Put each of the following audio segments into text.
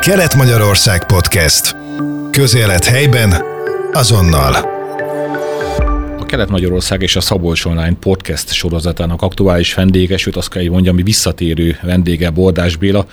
Kelet-Magyarország Podcast. Közélet helyben, azonnal. A Kelet-Magyarország és a Szabolcs Online podcast sorozatának aktuális vendége, sőt azt kell, hogy mondjam, hogy visszatérő vendége Bordás Béla,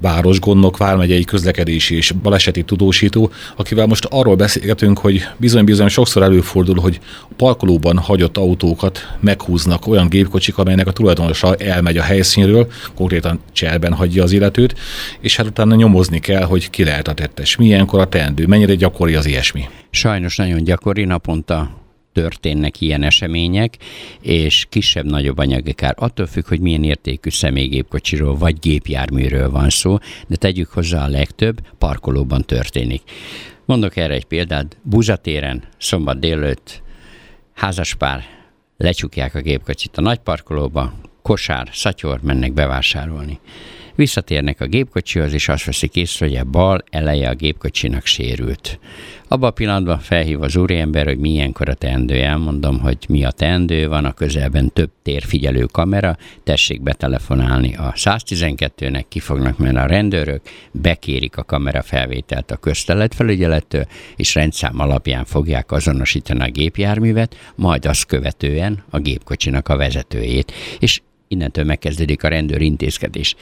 városgondnok, vármegyei közlekedési és baleseti tudósító, akivel most arról beszélgetünk, hogy bizony-bizony sokszor előfordul, hogy a parkolóban hagyott autókat meghúznak olyan gépkocsik, amelynek a tulajdonosa elmegy a helyszínről, konkrétan cserben hagyja az illetőt, és hát utána nyomozni kell, hogy ki lehet a tettes, milyenkor a teendő, mennyire gyakori az ilyesmi. Sajnos nagyon gyakori, naponta történnek ilyen események, és kisebb-nagyobb anyagi kár. Attól függ, hogy milyen értékű személygépkocsiról vagy gépjárműről van szó, de tegyük hozzá a legtöbb, parkolóban történik. Mondok erre egy példát. Buzatéren szombat délőtt házaspár lecsukják a gépkocsit a nagy parkolóba, kosár, szatyor, mennek bevásárolni. Visszatérnek a gépkocsihoz, és azt veszik észre, hogy a bal eleje a gépkocsinak sérült. Abban a pillanatban felhív az úriember, hogy milyenkor a teendő. Elmondom, hogy mi a teendő, van a közelben több térfigyelő kamera, tessék betelefonálni a 112-nek, ki fognak menni a rendőrök, bekérik a kamera felvételt a közteletfelügyelettől, és rendszám alapján fogják azonosítani a gépjárművet, majd azt követően a gépkocsinak a vezetőjét. És innentől megkezdődik a rendőr intézkedés.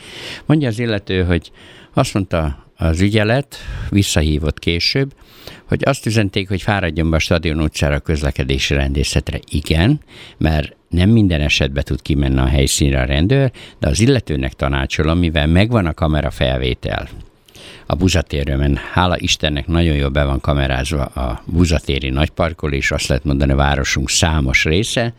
Mondja az illető, hogy azt mondta az ügyelet, visszahívott később, hogy azt üzenték, hogy fáradjon be a stadion utcára a közlekedési rendészetre. Igen, mert nem minden esetben tud kimenni a helyszínre a rendőr, de az illetőnek tanácsolom, mivel megvan a kamera felvétel, a buzatérőben. Hála Istennek nagyon jól be van kamerázva a buzatéri nagyparkol, és azt lehet mondani a városunk számos része.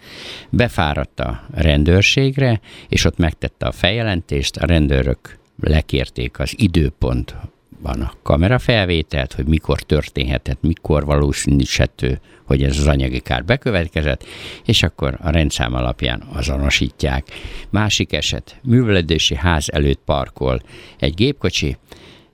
Befáradt a rendőrségre, és ott megtette a feljelentést, a rendőrök lekérték az időpont van a kamerafelvételt, hogy mikor történhetett, mikor valószínűsíthető, hogy ez az anyagi kár bekövetkezett, és akkor a rendszám alapján azonosítják. Másik eset, művelődési ház előtt parkol egy gépkocsi,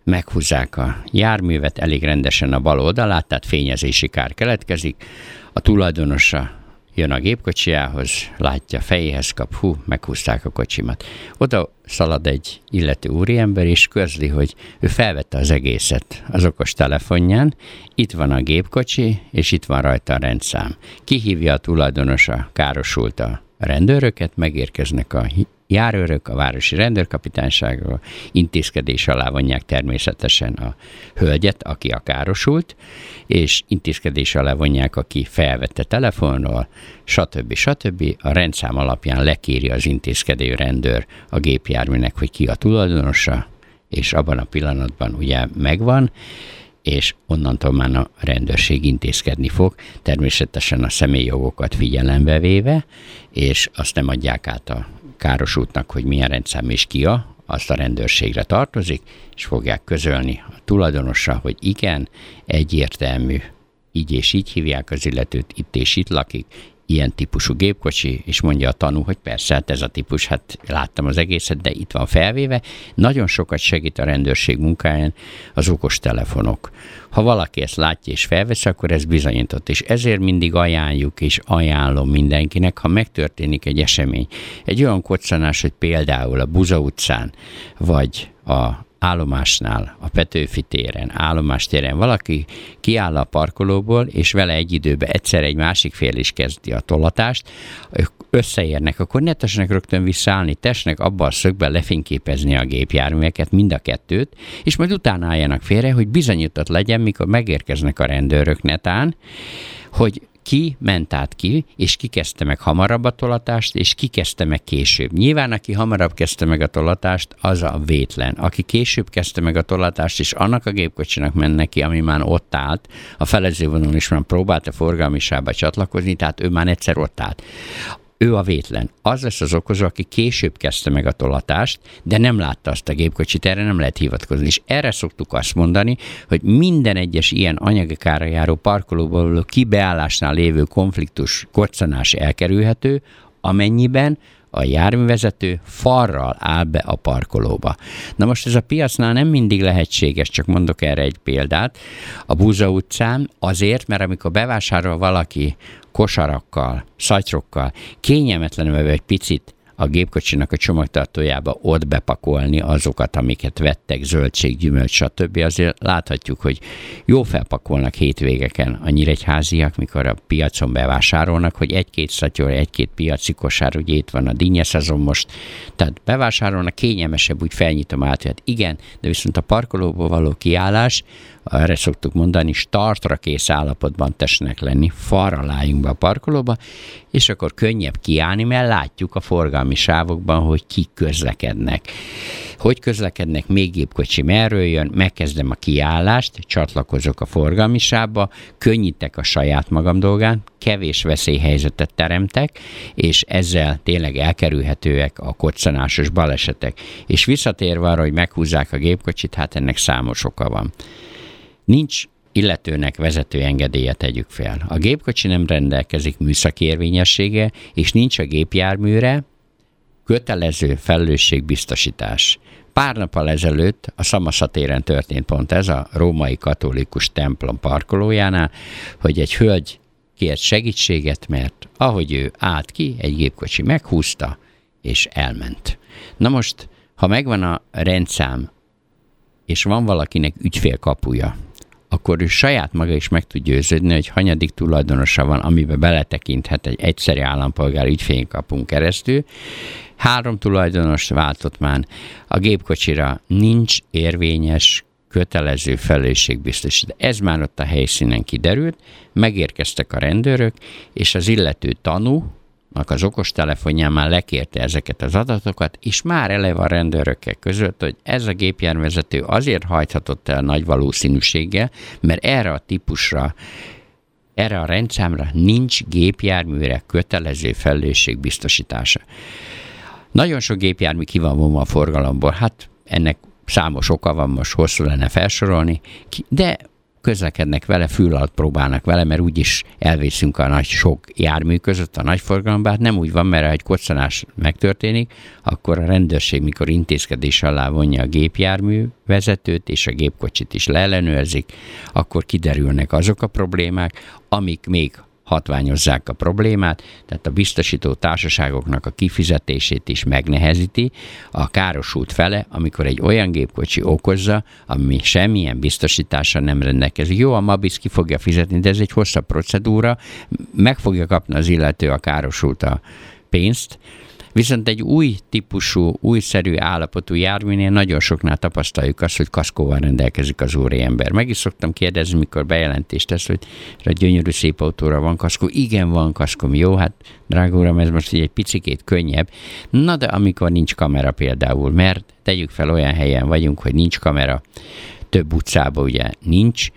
meghúzzák a járművet elég rendesen a bal oldalát, tehát fényezési kár keletkezik, a tulajdonosa jön a gépkocsiához, látja fejéhez kap, hú, meghúzták a kocsimat. Oda szalad egy illető úriember, és közli, hogy ő felvette az egészet az okos telefonján, itt van a gépkocsi, és itt van rajta a rendszám. Kihívja a tulajdonosa, károsult a rendőröket, megérkeznek a járőrök, a városi rendőrkapitányságról intézkedés alá vonják természetesen a hölgyet, aki a károsult, és intézkedés alá vonják, aki felvette telefonról, stb. stb. A rendszám alapján lekéri az intézkedő rendőr a gépjárműnek, hogy ki a tulajdonosa, és abban a pillanatban ugye megvan, és onnantól már a rendőrség intézkedni fog, természetesen a személyjogokat figyelembe véve, és azt nem adják át a károsultnak, hogy milyen rendszám és kia, azt a rendőrségre tartozik, és fogják közölni a tulajdonossal, hogy igen, egyértelmű, így és így hívják az illetőt, itt és itt lakik, ilyen típusú gépkocsi, és mondja a tanú, hogy persze, hát ez a típus, hát láttam az egészet, de itt van felvéve. Nagyon sokat segít a rendőrség munkáján az okos telefonok. Ha valaki ezt látja és felvesz, akkor ez bizonyított, és ezért mindig ajánljuk és ajánlom mindenkinek, ha megtörténik egy esemény, egy olyan kocsanás, hogy például a Buza utcán, vagy a állomásnál, a Petőfi téren, állomástéren valaki kiáll a parkolóból, és vele egy időben egyszer egy másik fél is kezdi a tolatást, ők összeérnek, akkor ne tessenek rögtön visszaállni, tessenek abban a szögben lefényképezni a gépjárműveket, mind a kettőt, és majd utána álljanak félre, hogy bizonyított legyen, mikor megérkeznek a rendőrök netán, hogy ki ment át ki, és ki kezdte meg hamarabb a tolatást, és ki kezdte meg később. Nyilván, aki hamarabb kezdte meg a tolatást, az a vétlen. Aki később kezdte meg a tolatást, és annak a gépkocsinak ment neki, ami már ott állt, a felezővonalon is már próbálta forgalmisába csatlakozni, tehát ő már egyszer ott állt ő a vétlen. Az lesz az okozó, aki később kezdte meg a tolatást, de nem látta azt a gépkocsit, erre nem lehet hivatkozni. És erre szoktuk azt mondani, hogy minden egyes ilyen anyagi kára járó parkolóból való kibeállásnál lévő konfliktus, koccanás elkerülhető, amennyiben a járművezető farral áll be a parkolóba. Na most ez a piacnál nem mindig lehetséges, csak mondok erre egy példát. A Búza utcán azért, mert amikor bevásárol valaki kosarakkal, szatyrokkal, kényelmetlenül egy picit a gépkocsinak a csomagtartójába ott bepakolni azokat, amiket vettek, zöldség, gyümölcs, stb. Azért láthatjuk, hogy jó felpakolnak hétvégeken. A nyíregyháziak, mikor a piacon bevásárolnak, hogy egy-két szatyor, egy-két piaci kosár, ugye itt van a dinnye szezon most, tehát bevásárolnak, kényelmesebb, úgy felnyitom át, hogy hát igen, de viszont a parkolóból való kiállás, erre szoktuk mondani, startra kész állapotban tessenek lenni, falra be a parkolóba, és akkor könnyebb kiállni, mert látjuk a forgalmi sávokban, hogy kik közlekednek. Hogy közlekednek, még gépkocsi merről jön, megkezdem a kiállást, csatlakozok a forgalmi sávba, könnyítek a saját magam dolgán, kevés veszélyhelyzetet teremtek, és ezzel tényleg elkerülhetőek a koccanásos balesetek. És visszatérve arra, hogy meghúzzák a gépkocsit, hát ennek számos oka van. Nincs illetőnek vezető engedélye tegyük fel. A gépkocsi nem rendelkezik műszaki érvényessége, és nincs a gépjárműre kötelező felelősségbiztosítás. Pár nappal ezelőtt a Szamaszatéren történt pont ez a római katolikus templom parkolójánál, hogy egy hölgy kért segítséget, mert ahogy ő állt ki, egy gépkocsi meghúzta, és elment. Na most, ha megvan a rendszám, és van valakinek ügyfélkapuja, akkor ő saját maga is meg tud győződni, hogy hanyadik tulajdonosa van, amiben beletekinthet egy egyszeri állampolgár ügyfénykapunk keresztül. Három tulajdonos váltott már. A gépkocsira nincs érvényes kötelező felelősségbiztosít. Ez már ott a helyszínen kiderült, megérkeztek a rendőrök, és az illető tanú, az okostelefonján már lekérte ezeket az adatokat, és már eleve a rendőrökkel között, hogy ez a gépjárvezető azért hajthatott el nagy valószínűséggel, mert erre a típusra erre a rendszámra nincs gépjárműre kötelező felelősség biztosítása. Nagyon sok gépjármű ki van vonva a forgalomból, hát ennek számos oka van, most hosszú lenne felsorolni, de közlekednek vele, fül alatt próbálnak vele, mert úgyis elvészünk a nagy sok jármű között, a nagy forgalomban. Hát nem úgy van, mert ha egy koccanás megtörténik, akkor a rendőrség, mikor intézkedés alá vonja a gépjármű vezetőt, és a gépkocsit is leellenőrzik, akkor kiderülnek azok a problémák, amik még hatványozzák a problémát, tehát a biztosító társaságoknak a kifizetését is megnehezíti a károsult fele, amikor egy olyan gépkocsi okozza, ami semmilyen biztosítása nem rendelkezik. Jó, a Mabis ki fogja fizetni, de ez egy hosszabb procedúra, meg fogja kapni az illető a károsult a pénzt, Viszont egy új típusú, újszerű állapotú járműnél nagyon soknál tapasztaljuk azt, hogy kaszkóval rendelkezik az ember. Meg is szoktam kérdezni, mikor bejelentést tesz, hogy a gyönyörű szép autóra van kaszkó. Igen, van kaszkom. Jó, hát drága uram, ez most egy picikét könnyebb. Na de amikor nincs kamera például, mert tegyük fel olyan helyen vagyunk, hogy nincs kamera, több utcában ugye nincs,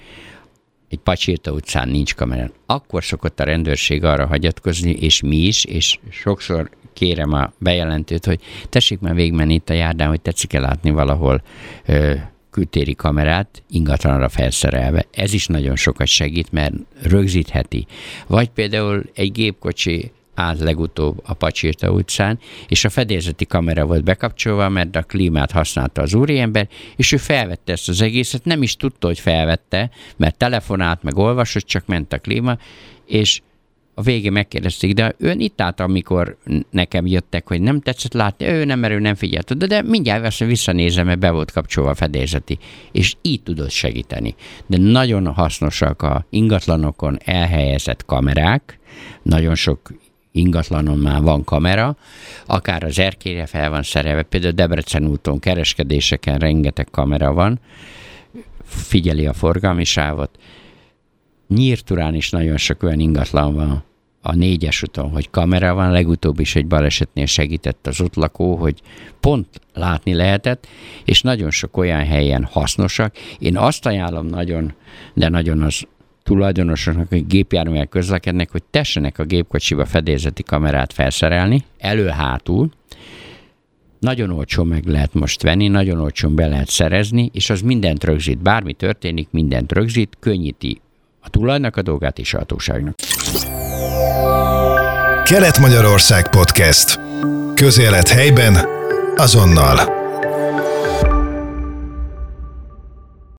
egy Pacsirta utcán nincs kamera, akkor szokott a rendőrség arra hagyatkozni, és mi is, és sokszor kérem a bejelentőt, hogy tessék már végigmenni itt a járdán, hogy tetszik-e látni valahol ö, kültéri kamerát ingatlanra felszerelve. Ez is nagyon sokat segít, mert rögzítheti. Vagy például egy gépkocsi állt legutóbb a Pacsirta utcán, és a fedélzeti kamera volt bekapcsolva, mert a klímát használta az úriember, és ő felvette ezt az egészet, nem is tudta, hogy felvette, mert telefonált, meg olvasott, csak ment a klíma, és a végén megkérdezték, de ön itt állt, amikor nekem jöttek, hogy nem tetszett látni, ő nem, mert ő nem figyelt oda, de mindjárt azt visszanézem, mert be volt kapcsolva a fedélzeti, és így tudott segíteni. De nagyon hasznosak a ingatlanokon elhelyezett kamerák, nagyon sok ingatlanon már van kamera, akár az erkére fel van szerelve, például Debrecen úton, kereskedéseken rengeteg kamera van, figyeli a forgalmi sávot. Nyírturán is nagyon sok olyan ingatlan van, a négyes úton, hogy kamera van, legutóbb is egy balesetnél segített az ott lakó, hogy pont látni lehetett, és nagyon sok olyan helyen hasznosak. Én azt ajánlom nagyon, de nagyon az tulajdonosoknak, hogy gépjárművel közlekednek, hogy tessenek a gépkocsiba fedélzeti kamerát felszerelni, elő-hátul, nagyon olcsó meg lehet most venni, nagyon olcsón be lehet szerezni, és az mindent rögzít. Bármi történik, mindent rögzít, könnyíti a tulajnak a dolgát és a hatóságnak. Kelet-Magyarország Podcast. Közélet helyben, azonnal.